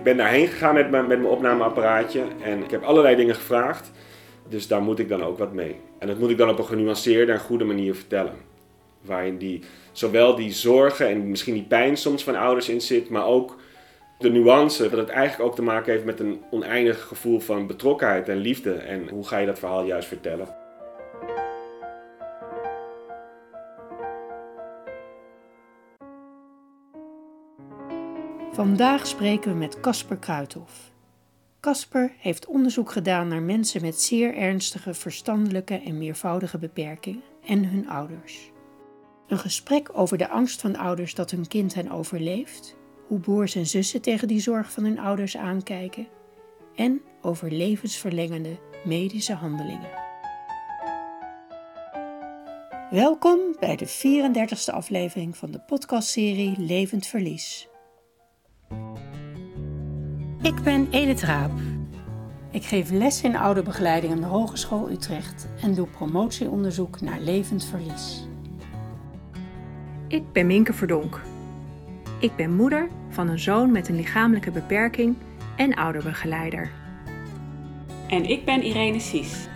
Ik ben daarheen gegaan met mijn, met mijn opnameapparaatje en ik heb allerlei dingen gevraagd. Dus daar moet ik dan ook wat mee. En dat moet ik dan op een genuanceerde en goede manier vertellen. Waarin die, zowel die zorgen en misschien die pijn soms van ouders in zit, maar ook de nuance. Dat het eigenlijk ook te maken heeft met een oneindig gevoel van betrokkenheid en liefde. En hoe ga je dat verhaal juist vertellen? Vandaag spreken we met Casper Kruithof. Casper heeft onderzoek gedaan naar mensen met zeer ernstige verstandelijke en meervoudige beperkingen en hun ouders. Een gesprek over de angst van ouders dat hun kind hen overleeft, hoe broers en zussen tegen die zorg van hun ouders aankijken en over levensverlengende medische handelingen. Welkom bij de 34e aflevering van de podcastserie Levend Verlies. Ik ben Edith Raap. Ik geef les in ouderbegeleiding aan de Hogeschool Utrecht en doe promotieonderzoek naar levend verlies. Ik ben Minke Verdonk. Ik ben moeder van een zoon met een lichamelijke beperking en ouderbegeleider. En ik ben Irene Sies.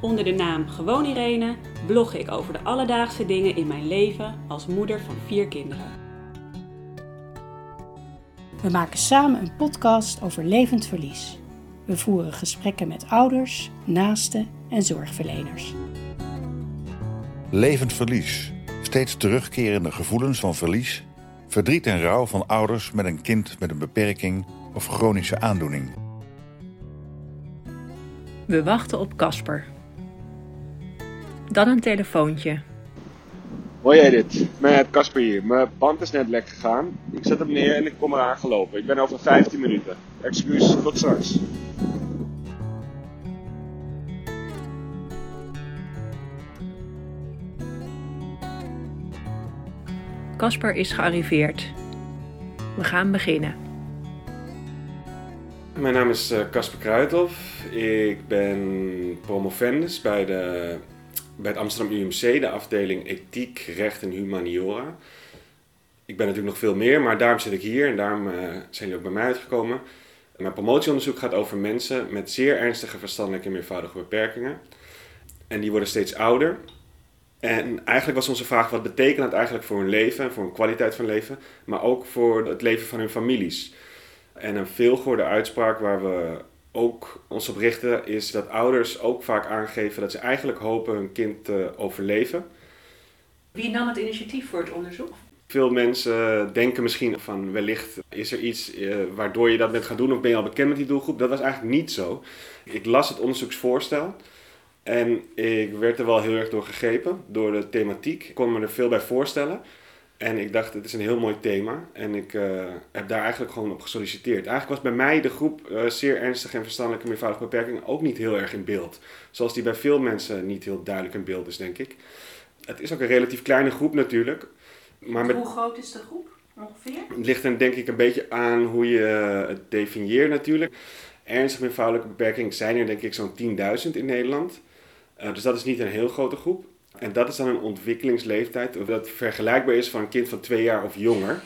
Onder de naam Gewoon Irene blog ik over de alledaagse dingen in mijn leven als moeder van vier kinderen. We maken samen een podcast over levend verlies. We voeren gesprekken met ouders, naasten en zorgverleners. Levend verlies. Steeds terugkerende gevoelens van verlies, verdriet en rouw van ouders met een kind met een beperking of chronische aandoening. We wachten op Casper. Dan een telefoontje. Hoi Edith, met Casper hier. Mijn band is net lek gegaan. Ik zet hem neer en ik kom eraan gelopen. Ik ben over 15 minuten. Excuus, tot straks. Casper is gearriveerd. We gaan beginnen. Mijn naam is eh, Casper Kruithof. Ik ben promovendus bij, de, bij het Amsterdam UMC, de afdeling Ethiek, Recht en Humaniora. Ik ben natuurlijk nog veel meer, maar daarom zit ik hier en daarom uh, zijn jullie ook bij mij uitgekomen. Mijn promotieonderzoek gaat over mensen met zeer ernstige verstandelijke en meervoudige beperkingen. En die worden steeds ouder. En eigenlijk was onze vraag: wat betekent dat eigenlijk voor hun leven, voor hun kwaliteit van leven, maar ook voor het leven van hun families? En een veelgehoorde uitspraak waar we ook ons op richten is dat ouders ook vaak aangeven dat ze eigenlijk hopen hun kind te overleven. Wie nam het initiatief voor het onderzoek? Veel mensen denken misschien van wellicht is er iets eh, waardoor je dat bent gaan doen of ben je al bekend met die doelgroep. Dat was eigenlijk niet zo. Ik las het onderzoeksvoorstel en ik werd er wel heel erg door gegrepen, door de thematiek. Ik kon me er veel bij voorstellen. En ik dacht, het is een heel mooi thema. En ik uh, heb daar eigenlijk gewoon op gesolliciteerd. Eigenlijk was bij mij de groep uh, zeer ernstige en verstandelijke meervoudige beperkingen ook niet heel erg in beeld. Zoals die bij veel mensen niet heel duidelijk in beeld is, denk ik. Het is ook een relatief kleine groep natuurlijk. Maar met, hoe groot is de groep ongeveer? Het ligt er denk ik een beetje aan hoe je het definieert natuurlijk. Ernstige meervoudige beperkingen zijn er denk ik zo'n 10.000 in Nederland. Uh, dus dat is niet een heel grote groep. En dat is dan een ontwikkelingsleeftijd dat vergelijkbaar is van een kind van twee jaar of jonger.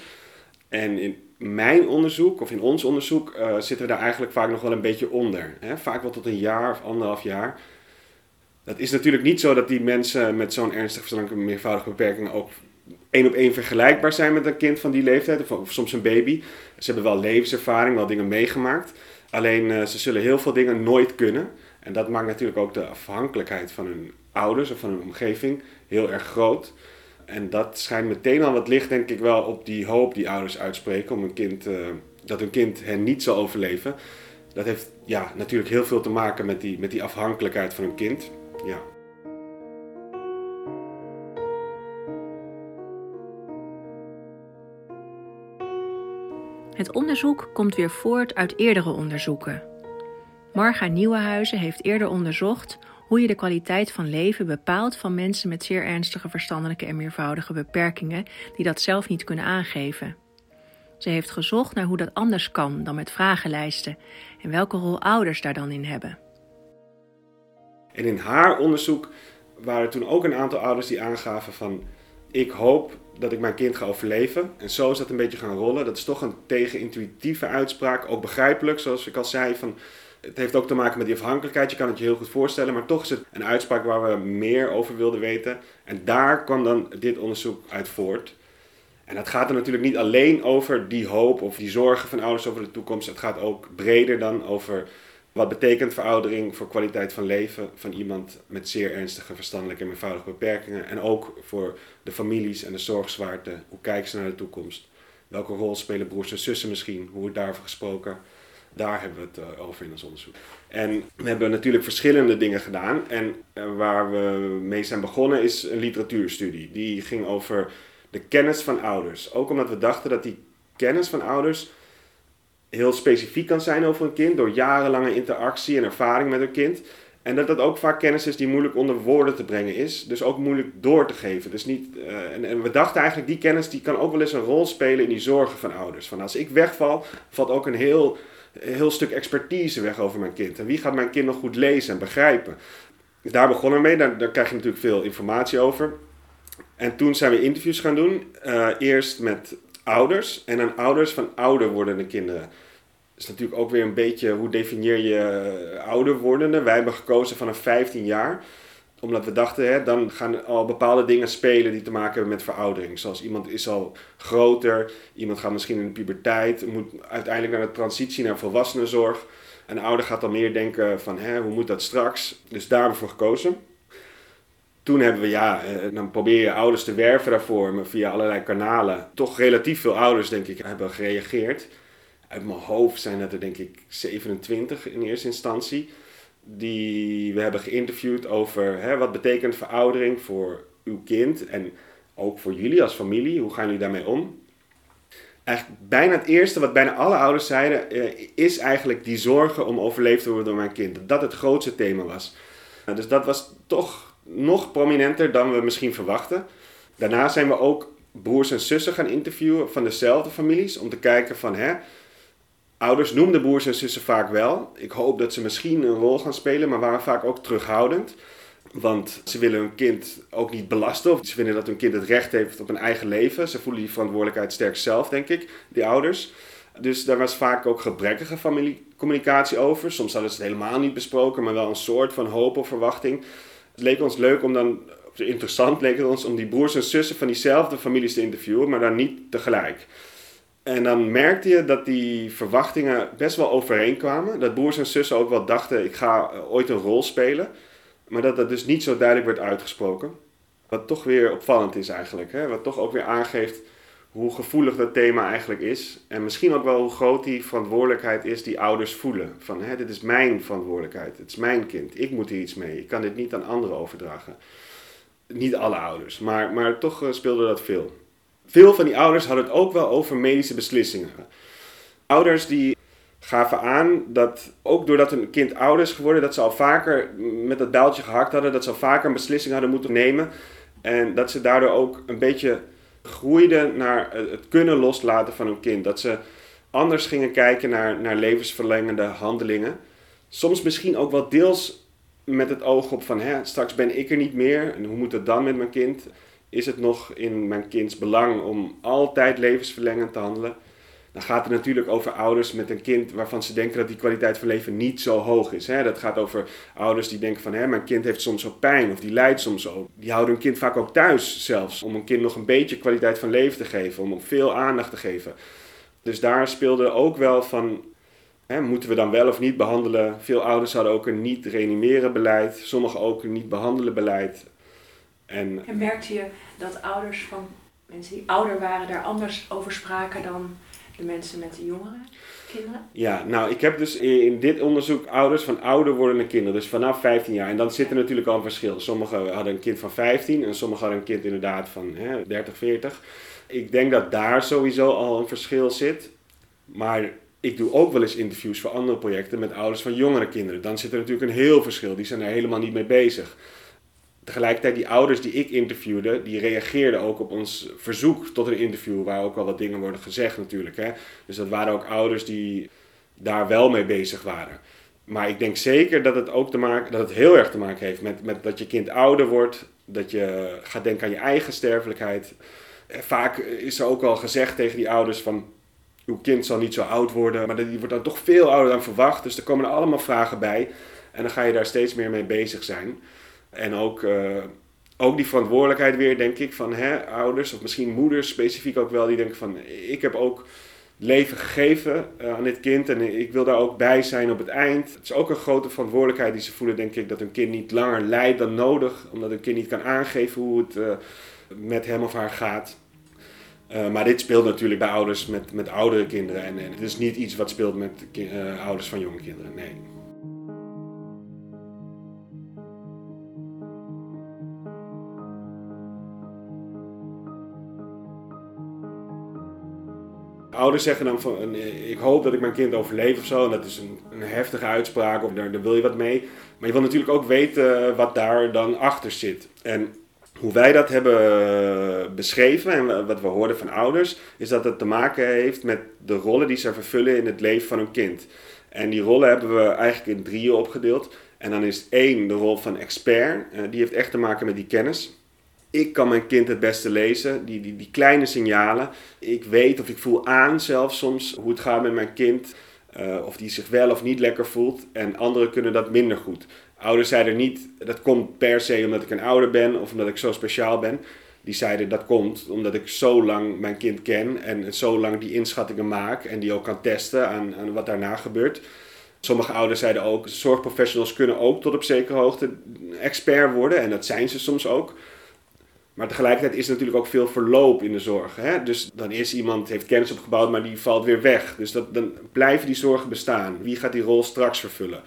En in mijn onderzoek, of in ons onderzoek, uh, zitten we daar eigenlijk vaak nog wel een beetje onder. Hè? Vaak wel tot een jaar of anderhalf jaar. Dat is natuurlijk niet zo dat die mensen met zo'n ernstig verstandelijke meervoudige beperking ook één op één vergelijkbaar zijn met een kind van die leeftijd, of, soms een baby. Ze hebben wel levenservaring, wel dingen meegemaakt. Alleen uh, ze zullen heel veel dingen nooit kunnen. En dat maakt natuurlijk ook de afhankelijkheid van hun ouders of van hun omgeving heel erg groot. En dat schijnt meteen al wat licht, denk ik wel, op die hoop die ouders uitspreken om een kind, uh, dat hun kind hen niet zal overleven. Dat heeft ja, natuurlijk heel veel te maken met die, met die afhankelijkheid van hun kind. Ja. Het onderzoek komt weer voort uit eerdere onderzoeken. Marga Nieuwenhuizen heeft eerder onderzocht hoe je de kwaliteit van leven bepaalt van mensen met zeer ernstige verstandelijke en meervoudige beperkingen die dat zelf niet kunnen aangeven. Ze heeft gezocht naar hoe dat anders kan dan met vragenlijsten en welke rol ouders daar dan in hebben. En in haar onderzoek waren toen ook een aantal ouders die aangaven van ik hoop dat ik mijn kind ga overleven. En zo is dat een beetje gaan rollen. Dat is toch een tegenintuïtieve uitspraak. Ook begrijpelijk, zoals ik al zei. Van, het heeft ook te maken met die afhankelijkheid. Je kan het je heel goed voorstellen. Maar toch is het een uitspraak waar we meer over wilden weten. En daar kwam dan dit onderzoek uit voort. En dat gaat er natuurlijk niet alleen over die hoop of die zorgen van ouders over de toekomst. Het gaat ook breder dan over wat betekent veroudering voor kwaliteit van leven van iemand met zeer ernstige verstandelijke en eenvoudige beperkingen. En ook voor de families en de zorgzwaarte. Hoe kijken ze naar de toekomst? Welke rol spelen broers en zussen misschien? Hoe wordt daarover gesproken? Daar hebben we het eh, over in ons onderzoek. En we hebben natuurlijk verschillende dingen gedaan. En eh, waar we mee zijn begonnen is een literatuurstudie. Die ging over de kennis van ouders. Ook omdat we dachten dat die kennis van ouders heel specifiek kan zijn over een kind door jarenlange interactie en ervaring met een kind. En dat dat ook vaak kennis is die moeilijk onder woorden te brengen is. Dus ook moeilijk door te geven. Dus niet, uh, en, en, we dachten eigenlijk, die kennis die kan ook wel eens een rol spelen in die zorgen van ouders. Van als ik wegval, valt ook een heel, heel stuk expertise weg over mijn kind. En wie gaat mijn kind nog goed lezen en begrijpen? Daar begonnen we mee, daar, krijg je natuurlijk veel informatie over. En toen zijn we interviews gaan doen. Uh, eerst met ouders en dan ouders van ouder wordende kinderen is natuurlijk ook weer een beetje hoe definieer je eh, ouder wordende. Wij hebben gekozen vanaf 15 jaar omdat we dachten, hè, dan gaan al bepaalde dingen spelen die te maken hebben met veroudering. Zoals iemand is al groter, iemand gaat misschien in de puberteit, moet uiteindelijk naar de transitie naar volwassenenzorg. Een ouder gaat dan meer denken van, hè, hoe moet dat straks? Dus daar hebben we voor gekozen. Toen hebben we, ja, eh, dan probeer je ouders te werven daarvoor, maar via allerlei kanalen. Toch relatief veel ouders, denk ik, hebben gereageerd uit mijn hoofd zijn dat er denk ik 27 in eerste instantie. Die we hebben geïnterviewd over hè, wat betekent veroudering voor uw kind en ook voor jullie als familie. Hoe gaan jullie daarmee om? Eigenlijk bijna het eerste wat bijna alle ouders zeiden, eh, is eigenlijk die zorgen om overleefd te worden door mijn kind. Dat het grootste thema was. Nou, dus dat was toch nog prominenter dan we misschien verwachten. Daarna zijn we ook broers en zussen gaan interviewen van dezelfde families. Om te kijken van, hè, Ouders noemden broers en zussen vaak wel. Ik hoop dat ze misschien een rol gaan spelen, maar waren vaak ook terughoudend. Want ze willen hun kind ook niet belasten. Of ze vinden dat hun kind het recht heeft op een eigen leven. Ze voelen die verantwoordelijkheid sterk zelf, denk ik, die ouders. Dus daar was vaak ook gebrekkige familiecommunicatie over. Soms hadden ze het helemaal niet besproken, maar wel een soort van hoop of verwachting. Het leek ons leuk om dan, interessant leek het ons, om die broers en zussen van diezelfde families te interviewen, maar dan niet tegelijk. En dan merkte je dat die verwachtingen best wel overeenkwamen. Dat broers en zussen ook wel dachten, ik ga ooit een rol spelen. Maar dat dat dus niet zo duidelijk werd uitgesproken. Wat toch weer opvallend is eigenlijk. Hè? Wat toch ook weer aangeeft hoe gevoelig dat thema eigenlijk is. En misschien ook wel hoe groot die verantwoordelijkheid is die ouders voelen. Van hè, dit is mijn verantwoordelijkheid, het is mijn kind, ik moet hier iets mee. Ik kan dit niet aan anderen overdragen. Niet alle ouders, maar, maar toch eh, speelde dat veel veel van die ouders hadden het ook wel over medische beslissingen. Ouders die gaven aan dat ook doordat een kind ouder is geworden, dat ze al vaker met dat bijltje gehakt hadden, dat ze al vaker een beslissing hadden moeten nemen. En dat ze daardoor ook een beetje groeiden naar het kunnen loslaten van hun kind. Dat ze anders gingen kijken naar, naar levensverlengende handelingen. Soms misschien ook wel deels met het oog op van hè, straks ben ik er niet meer en hoe moet het dan met mijn kind? Is het nog in mijn kinds belang om altijd levensverlengend te handelen? Dan gaat het natuurlijk over ouders met een kind waarvan ze denken dat die kwaliteit van leven niet zo hoog is. Hè? Dat gaat over ouders die denken van hè, mijn kind heeft soms ook pijn of die lijdt soms ook. Die houden hun kind vaak ook thuis zelfs om een kind nog een beetje kwaliteit van leven te geven, om veel aandacht te geven. Dus daar speelde ook wel van moeten we dan wel of niet behandelen? Veel ouders hadden ook een niet reanimeren beleid, sommigen ook een niet behandelen beleid. En, en merkte je dat ouders van mensen die ouder waren daar anders over spraken dan de mensen met de jongere kinderen? Ja, nou ik heb dus in dit onderzoek ouders van ouder wordende kinderen, dus vanaf 15 jaar. En dan zit er natuurlijk al een verschil. Sommigen hadden een kind van 15 en sommigen hadden een kind inderdaad van hè, 30, 40. Ik denk dat daar sowieso al een verschil zit. Maar ik doe ook wel eens interviews voor andere projecten met ouders van jongere kinderen. Dan zit er natuurlijk een heel verschil. Die zijn er helemaal niet mee bezig tegelijkertijd die ouders die ik interviewde, die reageerden ook op ons verzoek tot een interview, waar ook wel wat dingen worden gezegd natuurlijk. Hè. Dus dat waren ook ouders die daar wel mee bezig waren. Maar ik denk zeker dat het ook te maken, dat het heel erg te maken heeft met, met dat je kind ouder wordt Dat je gaat denken aan je eigen sterfelijkheid. Vaak is er ook al gezegd tegen die ouders van... uw kind zal niet zo oud worden, maar die wordt dan toch veel ouder dan verwacht. Dus er komen er allemaal vragen bij. En dan ga je daar steeds meer mee bezig zijn. En ook, uh, ook die verantwoordelijkheid weer, denk ik, van hè, ouders of misschien moeders specifiek ook wel, die denken van ik heb ook leven gegeven uh, aan dit kind en ik wil daar ook bij zijn op het eind. Het is ook een grote verantwoordelijkheid die ze voelen, denk ik, dat hun kind niet langer lijdt dan nodig, omdat een kind niet kan aangeven hoe het uh, met hem of haar gaat. Maar dit speelt natuurlijk bij ouders met, met oudere kinderen en, en het is niet iets wat speelt met ouders van jonge kinderen, nee. Ouders zeggen dan van, ik hoop dat ik mijn kind overleef of zo. En dat is een, een heftige uitspraak of daar, daar, wil je wat mee. Maar je wil natuurlijk ook weten wat daar dan achter zit. En hoe wij dat hebben beschreven en wat we hoorden van ouders, is dat het te maken heeft met de rollen die ze vervullen in het leven van hun kind. En die rollen hebben we eigenlijk in drieën opgedeeld. En dan is één de rol van expert. Uh, die heeft echt te maken met die kennis ik kan mijn kind het beste lezen, die, die, die kleine signalen. Ik weet of ik voel aan zelfs soms hoe het gaat met mijn kind. Uh, of die zich wel of niet lekker voelt. En anderen kunnen dat minder goed. Ouders zeiden niet, dat komt per se omdat ik een ouder ben of omdat ik zo speciaal ben. Die zeiden dat komt omdat ik zo lang mijn kind ken en zo lang die inschattingen maak en die ook kan testen aan, aan wat daarna gebeurt. Sommige ouders zeiden ook, zorgprofessionals kunnen ook tot op zekere hoogte expert worden en dat zijn ze soms ook. Maar tegelijkertijd is er natuurlijk ook veel verloop in de zorg. Hè? Dus dan is iemand, heeft kennis opgebouwd, maar die valt weer weg. Dus dat, dan blijven die zorgen bestaan. Wie gaat die rol straks vervullen?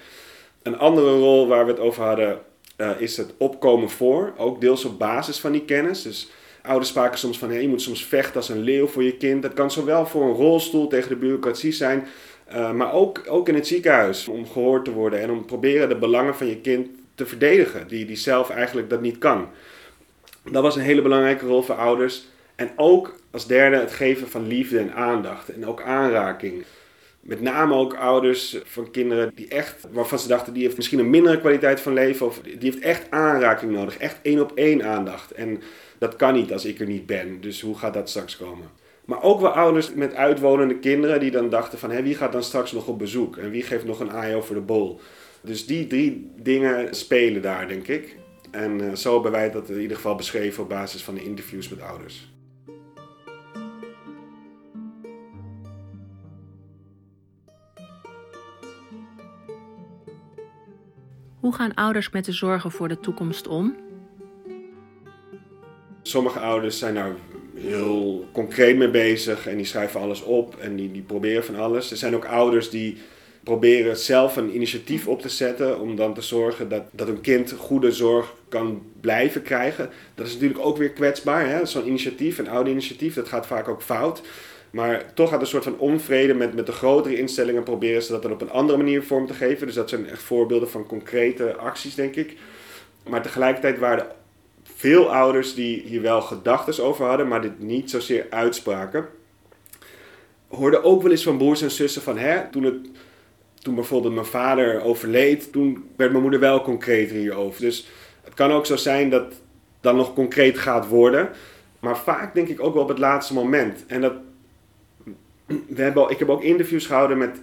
Een andere rol waar we het over hadden, uh, is het opkomen voor. Ook deels op basis van die kennis. Dus ouders spraken soms van, hey, je moet soms vechten als een leeuw voor je kind. Dat kan zowel voor een rolstoel tegen de bureaucratie zijn, uh, maar ook, ook in het ziekenhuis. Om gehoord te worden en om proberen de belangen van je kind te verdedigen. Die, die zelf eigenlijk dat niet kan. Dat was een hele belangrijke rol voor ouders. En ook als derde het geven van liefde en aandacht. En ook aanraking. Met name ook ouders van kinderen die echt, waarvan ze dachten, die heeft misschien een mindere kwaliteit van leven. Of die heeft echt aanraking nodig. Echt één op één aandacht. En dat kan niet als ik er niet ben. Dus hoe gaat dat straks komen? Maar ook wel ouders met uitwonende kinderen die dan dachten van... Hé, wie gaat dan straks nog op bezoek? En wie geeft nog een aai over de bol? Dus die drie dingen spelen daar, denk ik. En uh, zo hebben wij dat in ieder geval beschreven op basis van de interviews met ouders. Hoe gaan ouders met de zorgen voor de toekomst om? Sommige ouders zijn daar heel concreet mee bezig en die schrijven alles op en die, die proberen van alles. Er zijn ook ouders die proberen zelf een initiatief op te zetten om dan te zorgen dat, dat een kind goede zorg kan blijven krijgen. Dat is natuurlijk ook weer kwetsbaar. Zo'n initiatief, een oude initiatief, dat gaat vaak ook fout. Maar toch gaat een soort van onvrede met, met de grotere instellingen proberen ze dat dan op een andere manier vorm te geven. Dus dat zijn echt voorbeelden van concrete acties, denk ik. Maar tegelijkertijd waren veel ouders die hier wel gedachten over hadden, maar dit niet zozeer uitspraken. Hoorde ook wel eens van broers en zussen van, hè, toen het toen bijvoorbeeld mijn vader overleed, toen werd mijn moeder wel concreter hierover. Dus het kan ook zo zijn dat dan nog concreet gaat worden. Maar vaak denk ik ook wel op het laatste moment. En dat, we hebben, ik heb ook interviews gehouden met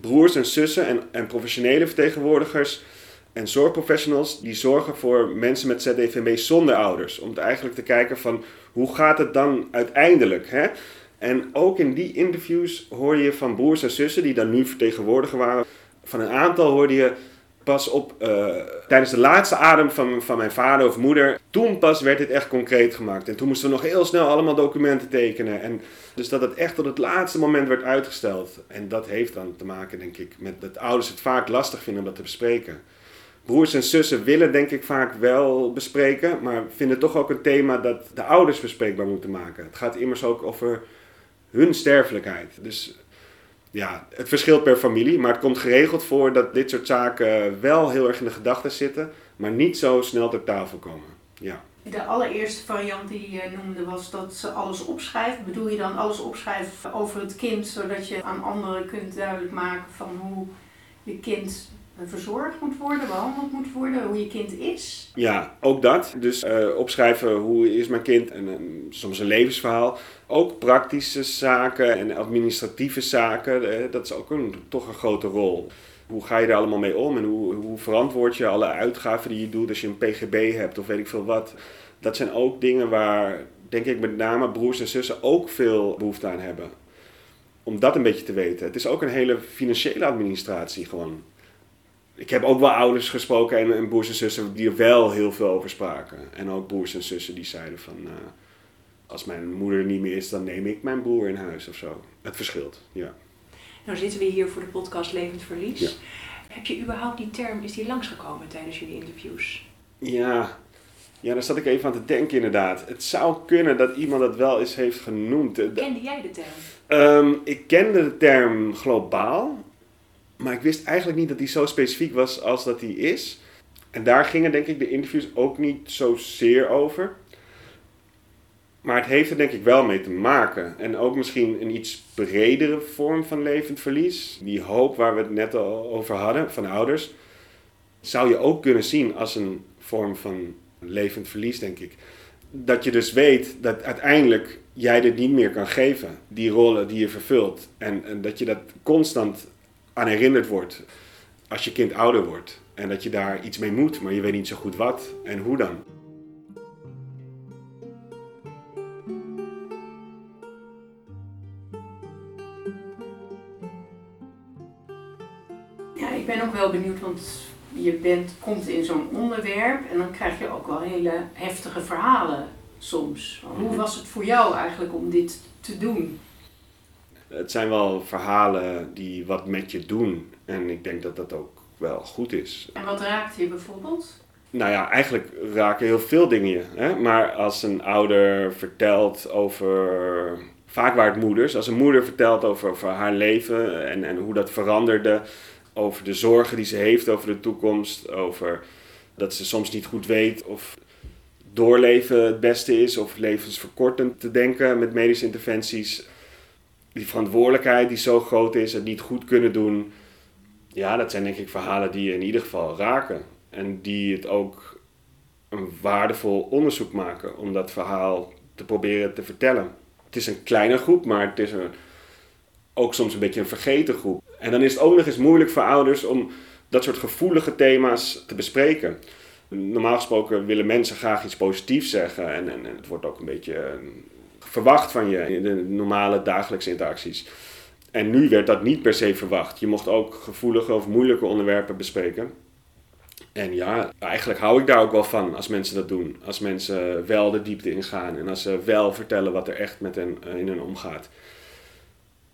broers en zussen en, en professionele vertegenwoordigers en zorgprofessionals die zorgen voor mensen met ZDVB zonder ouders. Om eigenlijk te kijken van hoe gaat het dan uiteindelijk? Hè? En ook in die interviews hoor je van broers en zussen die dan nu vertegenwoordiger waren. Van een aantal hoorde je pas op uh, tijdens de laatste adem van, van mijn vader of moeder. Toen pas werd dit echt concreet gemaakt. En toen moesten we nog heel snel allemaal documenten tekenen. En dus dat het echt tot het laatste moment werd uitgesteld. En dat heeft dan te maken, denk ik, met dat ouders het vaak lastig vinden om dat te bespreken. Broers en zussen willen denk ik vaak wel bespreken, maar vinden toch ook een thema dat de ouders bespreekbaar moeten maken. Het gaat immers ook over hun sterfelijkheid. Dus ja, het verschilt per familie, maar het komt geregeld voor dat dit soort zaken wel heel erg in de gedachten zitten, maar niet zo snel ter tafel komen. Ja. De allereerste variant die je noemde was dat ze alles opschrijft. Bedoel je dan alles opschrijven over het kind, zodat je aan anderen kunt duidelijk maken van hoe je kind verzorgd moet worden, behandeld moet worden, hoe je kind is. Ja, ook dat. Dus uh, opschrijven hoe is mijn kind en soms een levensverhaal. Ook praktische zaken en administratieve zaken, uh, dat is ook een, toch een grote rol. Hoe ga je er allemaal mee om en hoe verantwoord je alle uitgaven die je doet als je een PGB hebt of weet ik veel wat. Dat zijn ook dingen waar, denk ik, met name broers en zussen ook veel behoefte aan hebben. Om dat een beetje te weten. Het is ook een hele financiële administratie gewoon ik heb ook wel ouders gesproken en, en, broers en zussen die er wel heel veel over spraken. En ook broers en zussen die zeiden van, uh, als mijn moeder niet meer is, dan neem ik mijn broer in huis of zo. Het verschilt, ja. Nou zitten we hier voor de podcast Levend Verlies. Heb je überhaupt die term, is die langsgekomen tijdens jullie interviews? Ja, ja, daar zat ik even aan te denken inderdaad. Het zou kunnen dat iemand dat wel eens heeft genoemd. Kende jij de term? Um, ik kende de term globaal. Maar ik wist eigenlijk niet dat die zo specifiek was als dat die is. En daar gingen denk ik de interviews ook niet zozeer over. Maar het heeft er denk ik wel mee te maken. En ook misschien een iets bredere vorm van levend verlies. Die hoop waar we het net al over hadden van ouders. Zou je ook kunnen zien als een vorm van levend verlies, denk ik. Dat je dus weet dat uiteindelijk jij dit niet meer kan geven. Die rollen die je vervult. En, en dat je dat constant aan herinnerd wordt als je kind ouder wordt. En dat je daar iets mee moet, maar je weet niet zo goed wat en hoe dan. Ja, ik ben ook wel benieuwd, want je bent, komt in zo'n onderwerp en dan krijg je ook wel hele heftige verhalen soms. Hoe mhm. was het voor jou eigenlijk om dit te doen? Het zijn wel verhalen die wat met je doen. En ik denk dat dat ook wel goed is. En wat raakt je bijvoorbeeld? Nou ja, eigenlijk raken heel veel dingen je. Hè? Maar als een ouder vertelt over. Vaak waar het moeders. Als een moeder vertelt over, over haar leven en, en hoe dat veranderde. Over de zorgen die ze heeft over de toekomst. Over dat ze soms niet goed weet of doorleven het beste is. Of levensverkortend te denken met medische interventies die verantwoordelijkheid die zo groot is, het niet goed kunnen doen. Ja, dat zijn denk ik verhalen die je in ieder geval raken. En die het ook een waardevol onderzoek maken om dat verhaal te proberen te vertellen. Het is een kleine groep, maar het is een, ook soms een beetje een vergeten groep. En dan is het ook nog eens moeilijk voor ouders om dat soort gevoelige thema's te bespreken. Normaal gesproken willen mensen graag iets positiefs zeggen en, en, en het wordt ook een beetje verwacht van je in de normale dagelijkse interacties. En nu werd dat niet per se verwacht. Je mocht ook gevoelige of moeilijke onderwerpen bespreken. En ja, eigenlijk hou ik daar ook wel van als mensen dat doen. Als mensen wel de diepte ingaan en als ze wel vertellen wat er echt met hen eh, in hen omgaat.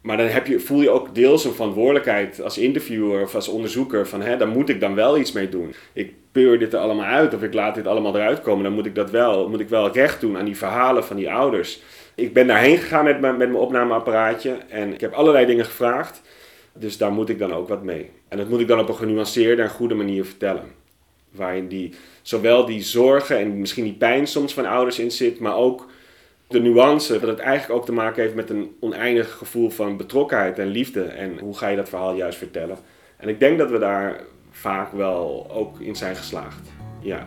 Maar dan heb je, voel je ook deels een verantwoordelijkheid als interviewer of als onderzoeker van hè, daar moet ik dan wel iets mee doen. Ik peur dit er allemaal uit of ik laat dit allemaal eruit komen, dan moet ik dat wel, moet ik wel recht doen aan die verhalen van die ouders ik ben daarheen gegaan met mijn, met mijn opnameapparaatje en ik heb allerlei dingen gevraagd. Dus daar moet ik dan ook wat mee. En dat moet ik dan op een genuanceerde en goede manier vertellen. Waarin die, zowel die zorgen en misschien die pijn soms van ouders in zit, maar ook de nuance. Dat het eigenlijk ook te maken heeft met een oneindig gevoel van betrokkenheid en liefde. En hoe ga je dat verhaal juist vertellen? En ik denk dat we daar vaak wel ook in zijn geslaagd. Ja.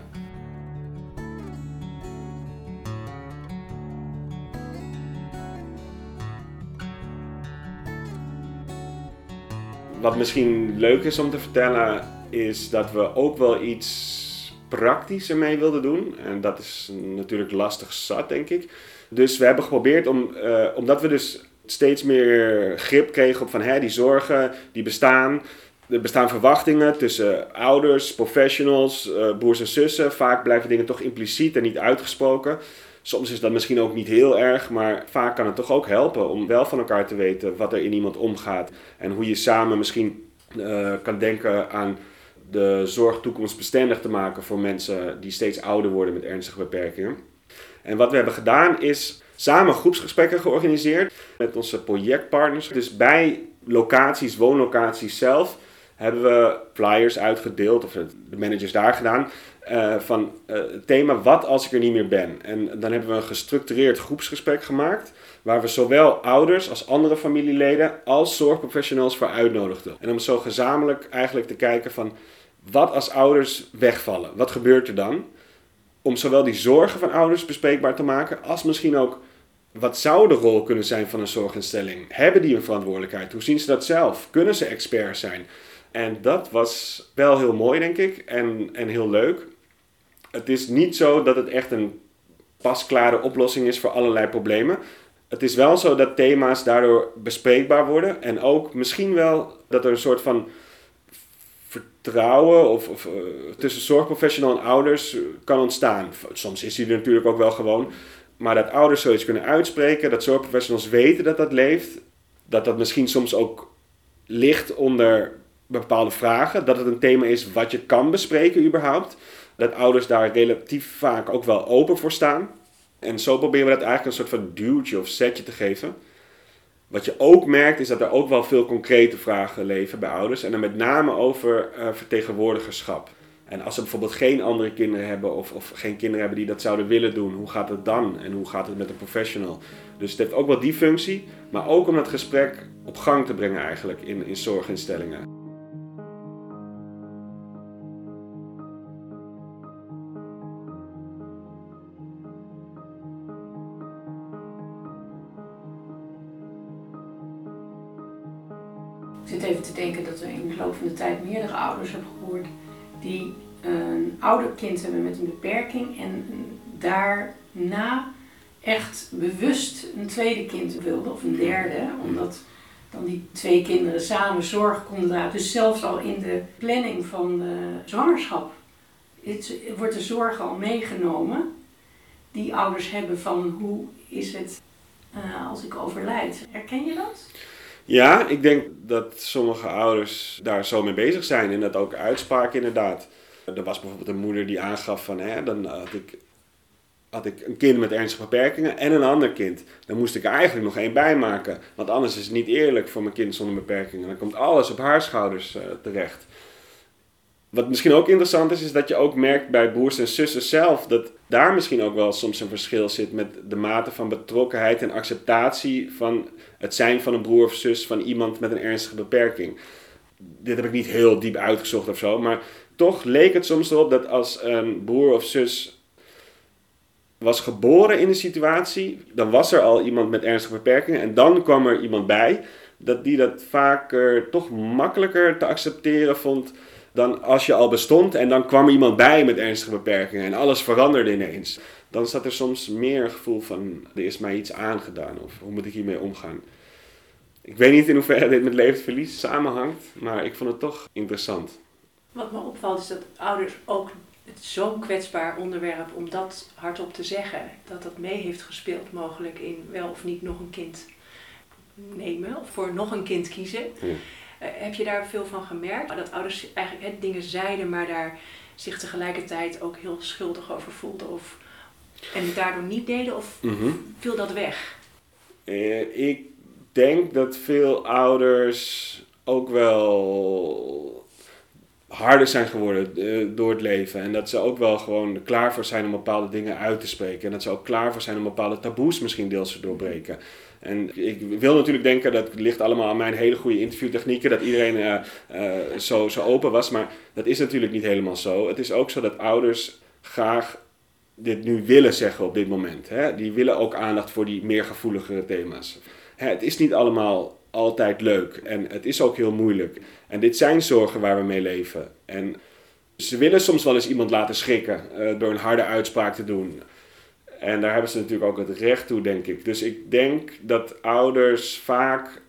Wat misschien leuk is om te vertellen, is dat we ook wel iets praktischer mee wilden doen. En dat is natuurlijk lastig zat, denk ik. Dus we hebben geprobeerd om, uh, omdat we dus steeds meer grip kregen op van hè, die zorgen die bestaan. Er bestaan verwachtingen tussen ouders, professionals, uh, broers en zussen. Vaak blijven dingen toch impliciet en niet uitgesproken. Soms is dat misschien ook niet heel erg, maar vaak kan het toch ook helpen om wel van elkaar te weten wat er in iemand omgaat. En hoe je samen misschien uh, kan denken aan de zorg toekomstbestendig te maken voor mensen die steeds ouder worden met ernstige beperkingen. En wat we hebben gedaan is samen groepsgesprekken georganiseerd met onze projectpartners. Dus bij locaties, woonlocaties zelf hebben we flyers uitgedeeld, of de managers daar gedaan, uh, van uh, het thema wat als ik er niet meer ben. En dan hebben we een gestructureerd groepsgesprek gemaakt, waar we zowel ouders als andere familieleden als zorgprofessionals voor uitnodigden. En om zo gezamenlijk eigenlijk te kijken van wat als ouders wegvallen, wat gebeurt er dan? Om zowel die zorgen van ouders bespreekbaar te maken, als misschien ook wat zou de rol kunnen zijn van een zorginstelling? Hebben die een verantwoordelijkheid? Hoe zien ze dat zelf? Kunnen ze expert zijn? En dat was wel heel mooi, denk ik, en, en heel leuk. Het is niet zo dat het echt een pasklare oplossing is voor allerlei problemen. Het is wel zo dat thema's daardoor bespreekbaar worden. En ook misschien wel dat er een soort van vertrouwen of, uh, tussen zorgprofessional en ouders kan ontstaan. Soms is die er natuurlijk ook wel gewoon. Maar dat ouders zoiets kunnen uitspreken, dat zorgprofessionals weten dat dat leeft. Dat dat misschien soms ook ligt onder bepaalde vragen. Dat het een thema is wat je kan bespreken überhaupt. Dat ouders daar relatief vaak ook wel open voor staan. En zo proberen we dat eigenlijk een soort van duwtje of setje te geven. Wat je ook merkt is dat er ook wel veel concrete vragen leven bij ouders. En dan met name over uh, vertegenwoordigerschap. En als ze bijvoorbeeld geen andere kinderen hebben of, of geen kinderen hebben die dat zouden willen doen, hoe gaat het dan? En hoe gaat het met een professional? Dus het heeft ook wel die functie, maar ook om dat gesprek op gang te brengen eigenlijk in, in zorginstellingen. Even te denken dat we in de loop van de tijd meerdere ouders hebben gehoord die een ouder kind hebben met een beperking en daarna echt bewust een tweede kind wilden of een derde, omdat dan die twee kinderen samen zorg konden dragen. Dus zelfs al in de planning van de zwangerschap wordt de zorg al meegenomen die ouders hebben van hoe is het uh, als ik overlijd. Herken je dat? Ja, ik denk dat sommige ouders daar zo mee bezig zijn en dat ook uitspraken inderdaad. Er was bijvoorbeeld een moeder die aangaf van, hè, dan had ik, een kind met ernstige beperkingen en een ander kind. Dan moest ik er eigenlijk nog één bij maken, want anders is het niet eerlijk voor mijn kind zonder beperkingen. Dan komt alles op haar schouders uh, terecht. Wat misschien ook interessant is, is dat je ook merkt bij broers en zussen zelf dat daar misschien ook wel soms een verschil zit met de mate van betrokkenheid en acceptatie van het zijn van een broer of zus van iemand met een ernstige beperking. Dit heb ik niet heel diep uitgezocht of zo, maar toch leek het soms erop dat als een broer of zus was geboren in een situatie, dan was er al iemand met ernstige beperkingen en dan kwam er iemand bij, dat die dat vaker toch makkelijker te accepteren vond dan als je al bestond en dan kwam er iemand bij met ernstige beperkingen en alles veranderde ineens. Dan zat er soms meer een gevoel van, er is mij iets aangedaan of hoe moet ik hiermee omgaan. Ik weet niet in hoeverre dit met levensverlies samenhangt, maar ik vond het toch interessant. Wat me opvalt is dat ouders ook het zo'n kwetsbaar onderwerp om dat hardop te zeggen, dat dat mee heeft gespeeld mogelijk in wel of niet nog een kind nemen of voor nog een kind kiezen. Eh, heb je daar veel van gemerkt? Dat ouders eigenlijk dingen zeiden, maar daar zich tegelijkertijd ook heel schuldig over voelden of en het daardoor niet deden of mhm. viel dat weg? Uh, ik denk dat veel ouders ook wel harder zijn geworden uh, door het leven. En dat ze ook wel gewoon klaar voor zijn om bepaalde dingen uit te spreken. En dat ze ook klaar voor zijn om bepaalde taboes misschien deels te doorbreken. En ik wil natuurlijk denken dat het ligt allemaal aan mijn hele goede interviewtechnieken, dat iedereen uh, uh, zo, zo open was. Maar dat is natuurlijk niet helemaal zo. Het is ook zo dat ouders graag dit nu willen zeggen op dit moment. Hè? Die willen ook aandacht voor die meer gevoeligere thema's. Hè, het is niet allemaal altijd leuk en het is ook heel moeilijk. En dit zijn zorgen waar we mee leven. En ze willen soms wel eens iemand laten schrikken uh, door een harde uitspraak te doen. En daar hebben ze natuurlijk ook het recht toe, denk ik. Dus ik denk dat ouders vaak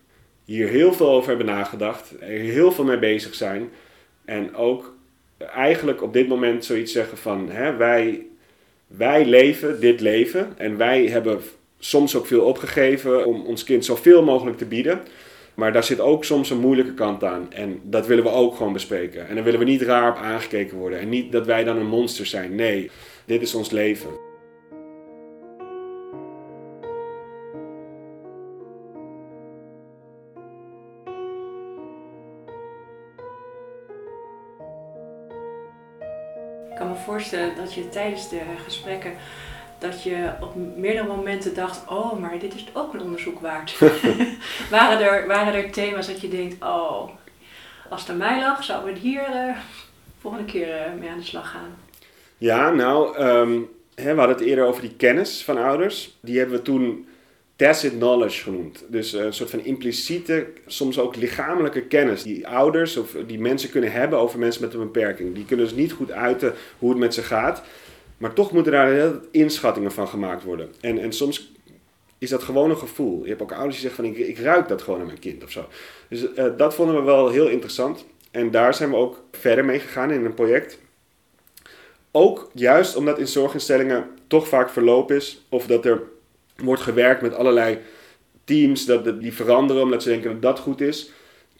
hier heel veel over hebben nagedacht, er heel veel mee bezig zijn. En ook eigenlijk op dit moment zoiets zeggen van hè, wij, wij leven dit leven en wij hebben soms ook veel opgegeven om ons kind zoveel mogelijk te bieden. Maar daar zit ook soms een moeilijke kant aan. En dat willen we ook gewoon bespreken. En dan willen we niet raar op aangekeken worden. En niet dat wij dan een monster zijn. Nee, dit is ons leven. Voorstellen dat je tijdens de gesprekken dat je op meerdere momenten dacht, oh, maar dit is ook een onderzoek waard. waren, er, waren er thema's dat je denkt, oh, als het aan mij lag, zouden we hier uh, volgende keer uh, mee aan de slag gaan? Ja, nou, ehm, hè, we hadden het eerder over die kennis van ouders. Die hebben we toen tacit knowledge genoemd. Dus een soort van impliciete, soms ook lichamelijke kennis die ouders of die mensen kunnen hebben over mensen met een beperking. Die kunnen dus niet goed uiten hoe het met ze gaat. Maar toch moeten daar heel inschattingen van gemaakt worden. En, en soms is dat gewoon een gevoel. Je hebt ook ouders die zeggen van ik, ik ruik dat gewoon aan mijn kind of zo. Dus uh, dat vonden we wel heel interessant. En daar zijn we ook verder mee gegaan in een project. Ook juist omdat in zorginstellingen toch vaak verloop is. Of dat er wordt gewerkt met allerlei teams dat, die veranderen omdat ze denken dat dat goed is.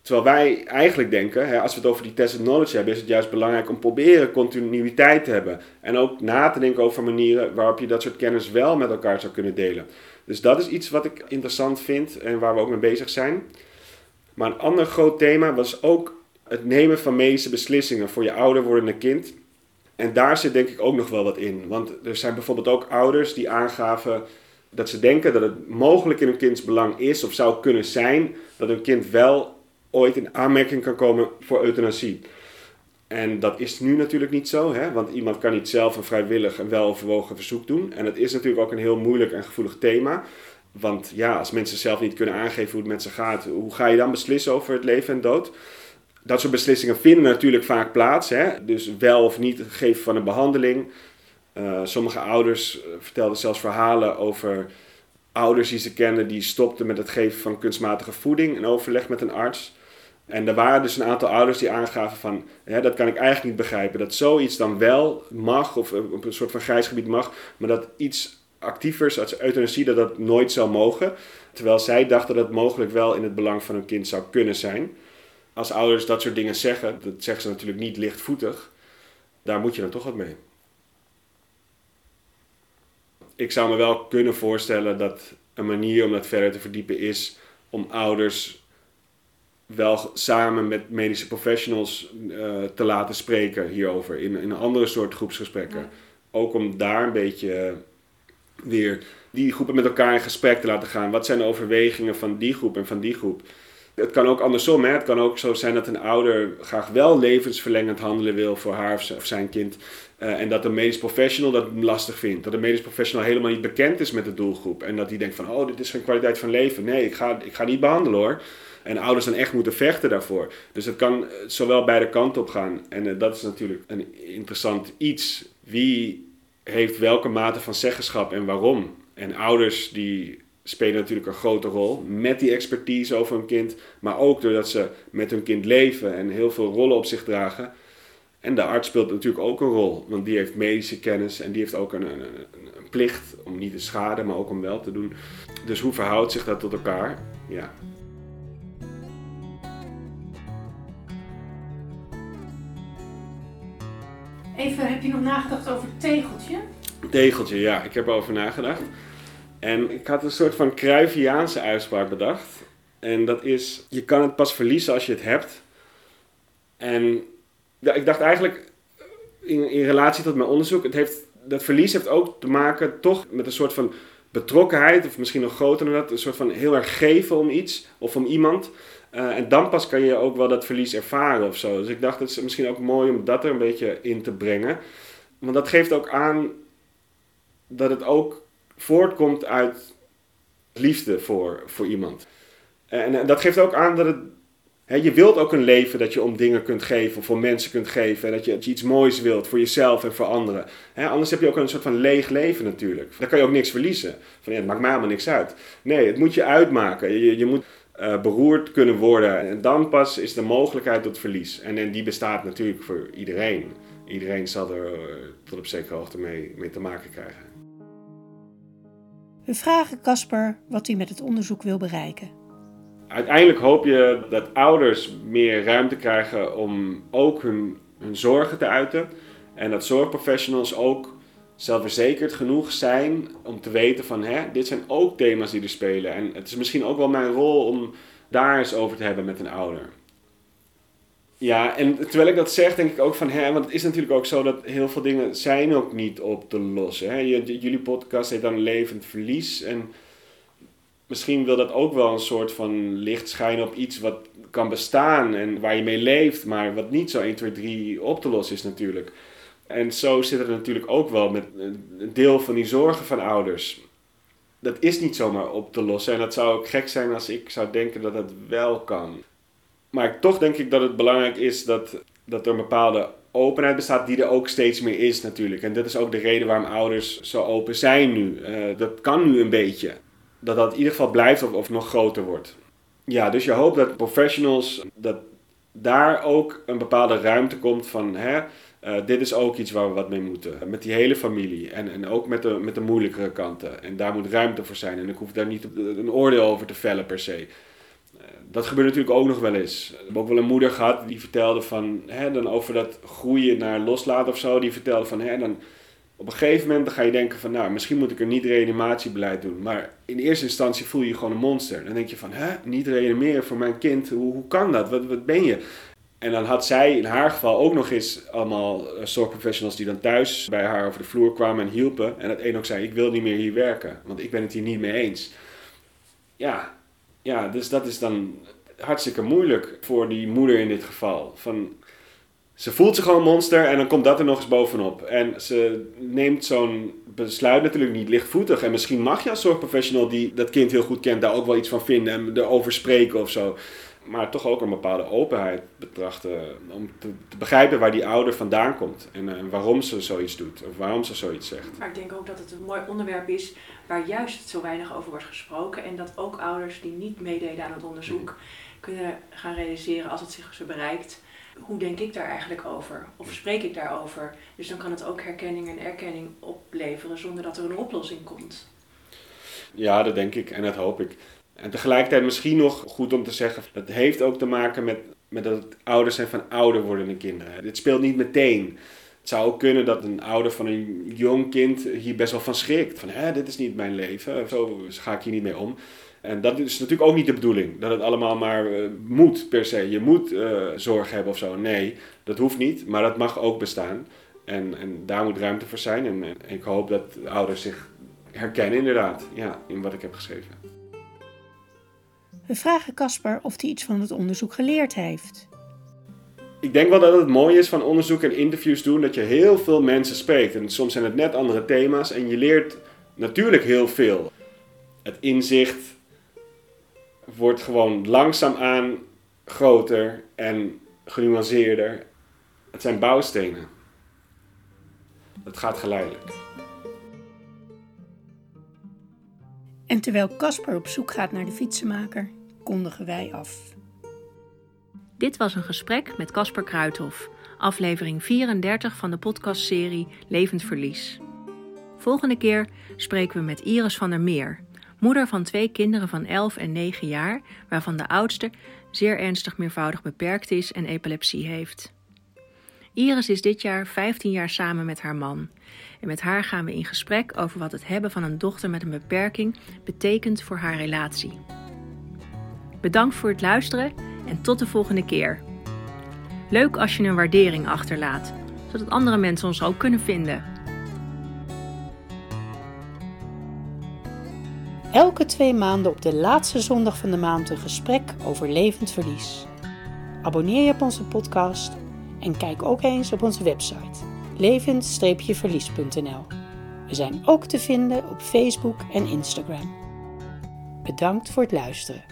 Terwijl wij eigenlijk denken, hè, als we het over die tested knowledge hebben, is het juist belangrijk om proberen continuïteit te hebben. En ook na te denken over manieren waarop je dat soort kennis wel met elkaar zou kunnen delen. Dus dat is iets wat ik interessant vind en waar we ook mee bezig zijn. Maar een ander groot thema was ook het nemen van medische beslissingen voor je ouder wordende kind. En daar zit denk ik ook nog wel wat in. Want er zijn bijvoorbeeld ook ouders die aangaven dat ze denken dat het mogelijk in hun kinds belang is of zou kunnen zijn dat hun kind wel ooit in aanmerking kan komen voor euthanasie. En dat is nu natuurlijk niet zo, hè? want iemand kan niet zelf een vrijwillig en weloverwogen verzoek doen. En het is natuurlijk ook een heel moeilijk en gevoelig thema. Want ja, als mensen zelf niet kunnen aangeven hoe het met ze gaat, hoe ga je dan beslissen over het leven en dood? Dat soort beslissingen vinden natuurlijk vaak plaats. Hè? Dus wel of niet geven van een behandeling. Uh, sommige ouders eh, vertelden zelfs verhalen over ouders die ze kenden die stopten met het geven van kunstmatige voeding in overleg met een arts. En er waren dus een aantal ouders die aangaven van, hè, dat kan ik eigenlijk niet begrijpen, dat zoiets dan wel mag, of op een soort van grijs gebied mag, maar dat iets actievers als euthanasie, dat dat nooit zou mogen. Terwijl zij dachten dat het mogelijk wel in het belang van hun kind zou kunnen zijn. Als ouders dat soort dingen zeggen, dat zeggen ze natuurlijk niet lichtvoetig, daar moet je dan toch wat mee. Ik zou me wel kunnen voorstellen dat een manier om dat verder te verdiepen is om ouders wel samen met medische professionals uh, te laten spreken hierover. In, in een andere soort groepsgesprekken. Ook om daar een beetje weer die groepen met elkaar in gesprek te laten gaan. Wat zijn de overwegingen van die groep en van die groep? Het kan ook andersom. Hè? Het kan ook zo zijn dat een ouder graag wel levensverlengend handelen wil voor haar of zijn kind. Uh, en dat de medisch professional dat lastig vindt. Dat de medisch professional helemaal niet bekend is met de doelgroep. En dat die denkt van, oh, dit is geen kwaliteit van leven. Nee, ik ga, ik ga niet behandelen hoor. En ouders dan echt moeten vechten daarvoor. Dus het kan zowel beide kanten op gaan. En uh, dat is natuurlijk een interessant iets. Wie heeft welke mate van zeggenschap en waarom? En ouders die spelen natuurlijk een grote rol met die expertise over hun kind. Maar ook doordat ze met hun kind leven en heel veel rollen op zich dragen. En de arts speelt natuurlijk ook een rol, want die heeft medische kennis en die heeft ook een, een, een, plicht om niet te schaden, maar ook om wel te doen. Dus hoe verhoudt zich dat tot elkaar? Ja. Even, heb je nog nagedacht over tegeltje? Tegeltje, ja, ik heb erover nagedacht. En ik had een soort van Cruyffiaanse uitspraak bedacht. En dat is, je kan het pas verliezen als je het hebt. En ja, ik dacht eigenlijk, in, in relatie tot mijn onderzoek, het heeft, dat verlies heeft ook te maken toch met een soort van betrokkenheid, of misschien nog groter dan dat, een soort van heel erg geven om iets of om iemand. Uh, en dan pas kan je ook wel dat verlies ervaren of zo. Dus ik dacht, het is misschien ook mooi om dat er een beetje in te brengen. Want dat geeft ook aan dat het ook voortkomt uit liefde voor, voor iemand. En, dat geeft ook aan dat het. Je wilt ook een leven dat je om dingen kunt geven, voor mensen kunt geven. En dat je, iets moois wilt voor jezelf en voor anderen. Anders heb je ook een soort van leeg leven natuurlijk. Dan kan je ook niks verliezen. Van ja, het maakt mij helemaal niks uit. Nee, het moet je uitmaken. Je, je moet uh, beroerd kunnen worden. En dan pas is de mogelijkheid tot verlies. En, en die bestaat natuurlijk voor iedereen. Iedereen zal er uh, tot op zekere hoogte mee, mee te maken krijgen. We vragen Casper wat hij met het onderzoek wil bereiken. Uiteindelijk hoop je dat ouders meer ruimte krijgen om ook hun, hun zorgen te uiten. En dat zorgprofessionals ook zelfverzekerd genoeg zijn om te weten van hè, dit zijn ook thema's die er spelen. En het is misschien ook wel mijn rol om daar eens over te hebben met een ouder. Ja, en terwijl ik dat zeg, denk ik ook van, hè, want het is natuurlijk ook zo dat heel veel dingen zijn ook niet op te lossen. Hè. Jullie podcast heet dan Levend Verlies. En misschien wil dat ook wel een soort van licht schijnen op iets wat kan bestaan en waar je mee leeft, maar wat niet zo 1, 2, 3 op te lossen is natuurlijk. En zo zit het natuurlijk ook wel met een deel van die zorgen van ouders. Dat is niet zomaar op te lossen en dat zou ook gek zijn als ik zou denken dat dat wel kan. Maar toch denk ik dat het belangrijk is dat, dat er een bepaalde openheid bestaat die er ook steeds meer is natuurlijk. En dat is ook de reden waarom ouders zo open zijn nu. Uh, dat kan nu een beetje. Dat dat in ieder geval blijft of, of nog groter wordt. Ja, dus je hoopt dat professionals, dat daar ook een bepaalde ruimte komt van... Hè, uh, dit is ook iets waar we wat mee moeten. Met die hele familie. En, en ook met de, met de moeilijkere kanten. En daar moet ruimte voor zijn. En ik hoef daar niet een oordeel over te vellen per se dat gebeurt natuurlijk ook nog wel eens. We hebben ook wel een moeder gehad die vertelde van, hè, dan over dat groeien naar loslaten of zo. Die vertelde van, hè, dan op een gegeven moment dan ga je denken van, nou, misschien moet ik een niet-reanimatiebeleid doen. Maar in eerste instantie voel je je gewoon een monster. Dan denk je van, hè, niet reanimeren voor mijn kind, hoe, hoe kan dat? Wat, wat ben je? En dan had zij in haar geval ook nog eens allemaal eh, zorgprofessionals die dan thuis bij haar over de vloer kwamen en hielpen. En dat een ook zei, ik wil niet meer hier werken, want ik ben het hier niet mee eens. Ja, ja, dus dat is dan hartstikke moeilijk voor die moeder in dit geval. Van, ze voelt zich gewoon monster en dan komt dat er nog eens bovenop. En ze neemt zo'n besluit natuurlijk niet lichtvoetig. En misschien mag je als zorgprofessional die dat kind heel goed kent daar ook wel iets van vinden en erover spreken of zo maar toch ook een bepaalde openheid betrachten. Om te, te begrijpen waar die ouder vandaan komt en, en, waarom ze zoiets doet of waarom ze zoiets zegt. Maar ik denk ook dat het een mooi onderwerp is waar juist zo weinig over wordt gesproken. En dat ook ouders die niet meededen aan het onderzoek kunnen gaan realiseren als het zich zo bereikt. Hoe denk ik daar eigenlijk over? Of spreek ik daarover? Dus dan kan het ook herkenning en erkenning opleveren zonder dat er een oplossing komt. Ja, dat denk ik en dat hoop ik. En tegelijkertijd misschien nog goed om te zeggen, dat heeft ook te maken met, met dat het ouders zijn van ouder wordende kinderen. Dit speelt niet meteen. Het zou ook kunnen dat een ouder van een jong kind hier best wel van schrikt. Van, hè, dit is niet mijn leven, zo ga ik hier niet mee om. En dat is natuurlijk ook niet de bedoeling, dat het allemaal maar uh, moet per se. Je moet uh, zorg hebben of zo. Nee, dat hoeft niet, maar dat mag ook bestaan. En, en daar moet ruimte voor zijn. En, en ik hoop dat ouders zich herkennen inderdaad ja, in wat ik heb geschreven. We vragen Casper of hij iets van het onderzoek geleerd heeft. Ik denk wel dat het mooi is van onderzoek en interviews doen dat je heel veel mensen spreekt. En soms zijn het net andere thema's en je leert natuurlijk heel veel. Het inzicht wordt gewoon langzaamaan groter en genuanceerder. Het zijn bouwstenen. Het gaat geleidelijk. En terwijl Casper op zoek gaat naar de fietsenmaker, kondigen wij af. Dit was een gesprek met Casper Kruithof, aflevering 34 van de podcastserie Levend Verlies. Volgende keer spreken we met Iris van der Meer, moeder van twee kinderen van 11 en 9 jaar, waarvan de oudste zeer ernstig meervoudig beperkt is en epilepsie heeft. Iris is dit jaar 15 jaar samen met haar man. En met haar gaan we in gesprek over wat het hebben van een dochter met een beperking betekent voor haar relatie. Bedankt voor het luisteren en tot de volgende keer. Leuk als je een waardering achterlaat, zodat andere mensen ons ook kunnen vinden. Elke twee maanden op de laatste zondag van de maand een gesprek over levend verlies. Abonneer je op onze podcast en kijk ook eens op onze website levend-verlies.nl. We zijn ook te vinden op Facebook en Instagram. Bedankt voor het luisteren.